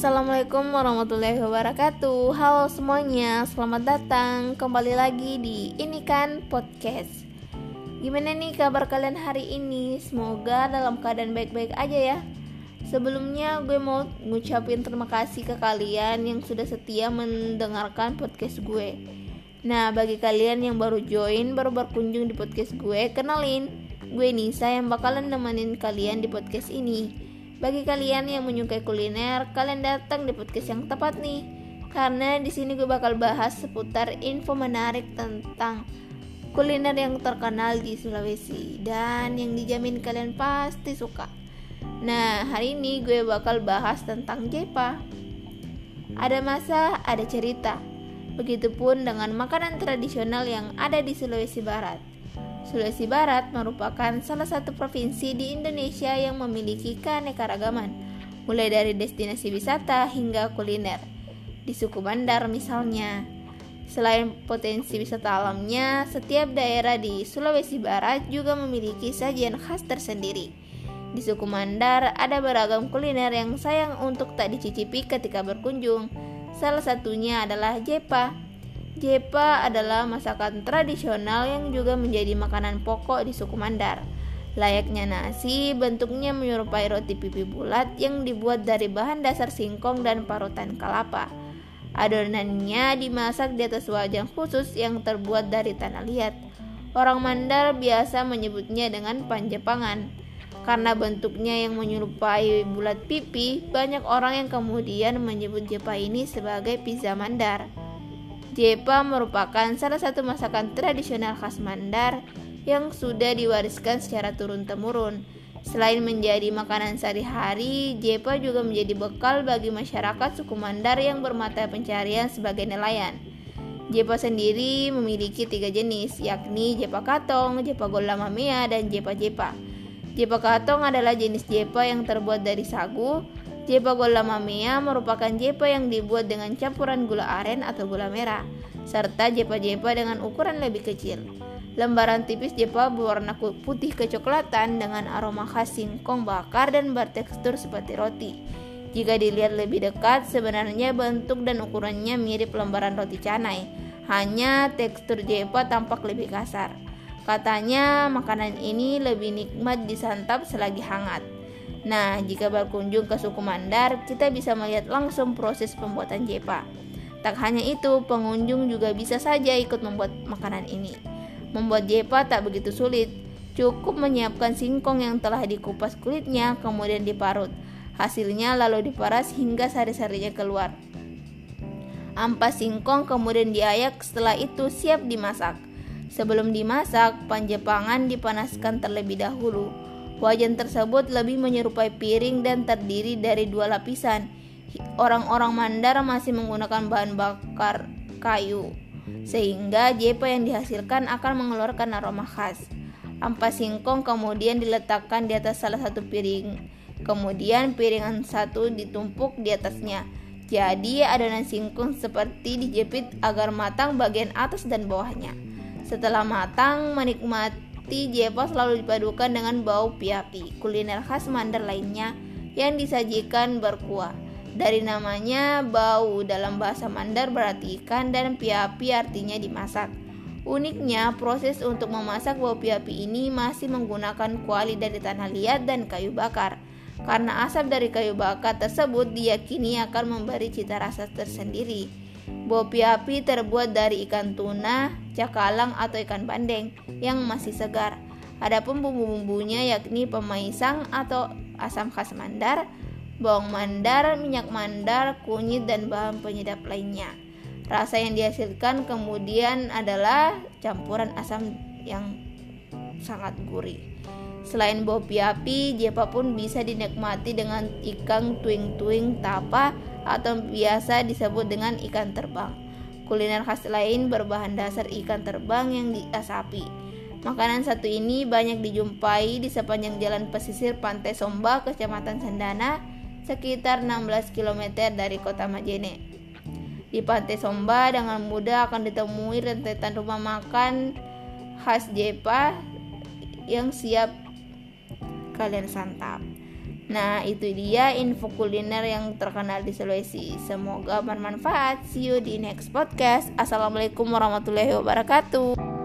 Assalamualaikum warahmatullahi wabarakatuh. Halo semuanya, selamat datang kembali lagi di Ini Kan Podcast. Gimana nih kabar kalian hari ini? Semoga dalam keadaan baik-baik aja ya. Sebelumnya gue mau ngucapin terima kasih ke kalian yang sudah setia mendengarkan podcast gue. Nah bagi kalian yang baru join, baru berkunjung di podcast gue, kenalin Gue Nisa yang bakalan nemenin kalian di podcast ini bagi kalian yang menyukai kuliner, kalian datang di podcast yang tepat nih. Karena di sini gue bakal bahas seputar info menarik tentang kuliner yang terkenal di Sulawesi dan yang dijamin kalian pasti suka. Nah, hari ini gue bakal bahas tentang Jepa. Ada masa, ada cerita. Begitupun dengan makanan tradisional yang ada di Sulawesi Barat. Sulawesi Barat merupakan salah satu provinsi di Indonesia yang memiliki keanekaragaman, mulai dari destinasi wisata hingga kuliner. Di suku Bandar misalnya, selain potensi wisata alamnya, setiap daerah di Sulawesi Barat juga memiliki sajian khas tersendiri. Di suku Mandar ada beragam kuliner yang sayang untuk tak dicicipi ketika berkunjung. Salah satunya adalah jepa, Jepa adalah masakan tradisional yang juga menjadi makanan pokok di suku Mandar. Layaknya nasi, bentuknya menyerupai roti pipi bulat yang dibuat dari bahan dasar singkong dan parutan kelapa. Adonannya dimasak di atas wajan khusus yang terbuat dari tanah liat. Orang Mandar biasa menyebutnya dengan panjepangan. Karena bentuknya yang menyerupai bulat pipi, banyak orang yang kemudian menyebut jepa ini sebagai pizza Mandar. Jepa merupakan salah satu masakan tradisional khas Mandar yang sudah diwariskan secara turun-temurun. Selain menjadi makanan sehari-hari, jepa juga menjadi bekal bagi masyarakat suku Mandar yang bermata pencarian sebagai nelayan. Jepa sendiri memiliki tiga jenis, yakni jepa katong, jepa gola mamea, dan jepa jepa. Jepa katong adalah jenis jepa yang terbuat dari sagu, Jepa gula mamea merupakan jepa yang dibuat dengan campuran gula aren atau gula merah, serta jepa-jepa dengan ukuran lebih kecil. Lembaran tipis jepa berwarna putih kecoklatan dengan aroma khas singkong bakar dan bertekstur seperti roti. Jika dilihat lebih dekat, sebenarnya bentuk dan ukurannya mirip lembaran roti canai, hanya tekstur jepa tampak lebih kasar. Katanya makanan ini lebih nikmat disantap selagi hangat. Nah, jika berkunjung ke suku Mandar, kita bisa melihat langsung proses pembuatan jepa. Tak hanya itu, pengunjung juga bisa saja ikut membuat makanan ini. Membuat jepa tak begitu sulit, cukup menyiapkan singkong yang telah dikupas kulitnya, kemudian diparut. Hasilnya lalu diparas hingga sari-sarinya keluar. Ampas singkong kemudian diayak, setelah itu siap dimasak. Sebelum dimasak, panjepangan dipanaskan terlebih dahulu Wajan tersebut lebih menyerupai piring dan terdiri dari dua lapisan. Orang-orang Mandar masih menggunakan bahan bakar kayu, sehingga jepa yang dihasilkan akan mengeluarkan aroma khas. Ampas singkong kemudian diletakkan di atas salah satu piring. Kemudian piringan satu ditumpuk di atasnya. Jadi adonan singkong seperti dijepit agar matang bagian atas dan bawahnya. Setelah matang, menikmati Roti jepa selalu dipadukan dengan bau piapi, kuliner khas Mandar lainnya yang disajikan berkuah. Dari namanya, bau dalam bahasa Mandar berarti ikan dan piapi artinya dimasak. Uniknya, proses untuk memasak bau piapi ini masih menggunakan kuali dari tanah liat dan kayu bakar. Karena asap dari kayu bakar tersebut diyakini akan memberi cita rasa tersendiri. Bopi api terbuat dari ikan tuna, cakalang atau ikan bandeng yang masih segar. Adapun bumbu-bumbunya yakni pemaisang atau asam khas mandar, bawang mandar, minyak mandar, kunyit dan bahan penyedap lainnya. Rasa yang dihasilkan kemudian adalah campuran asam yang sangat gurih. Selain bopi api, jepa pun bisa dinikmati dengan ikan tuing-tuing tapa atau biasa disebut dengan ikan terbang. Kuliner khas lain berbahan dasar ikan terbang yang diasapi. Makanan satu ini banyak dijumpai di sepanjang jalan pesisir Pantai Somba, Kecamatan Sendana, sekitar 16 km dari kota Majene. Di Pantai Somba dengan mudah akan ditemui rentetan rumah makan khas Jepa yang siap kalian santap. Nah, itu dia info kuliner yang terkenal di Sulawesi. Semoga bermanfaat. See you di next podcast. Assalamualaikum warahmatullahi wabarakatuh.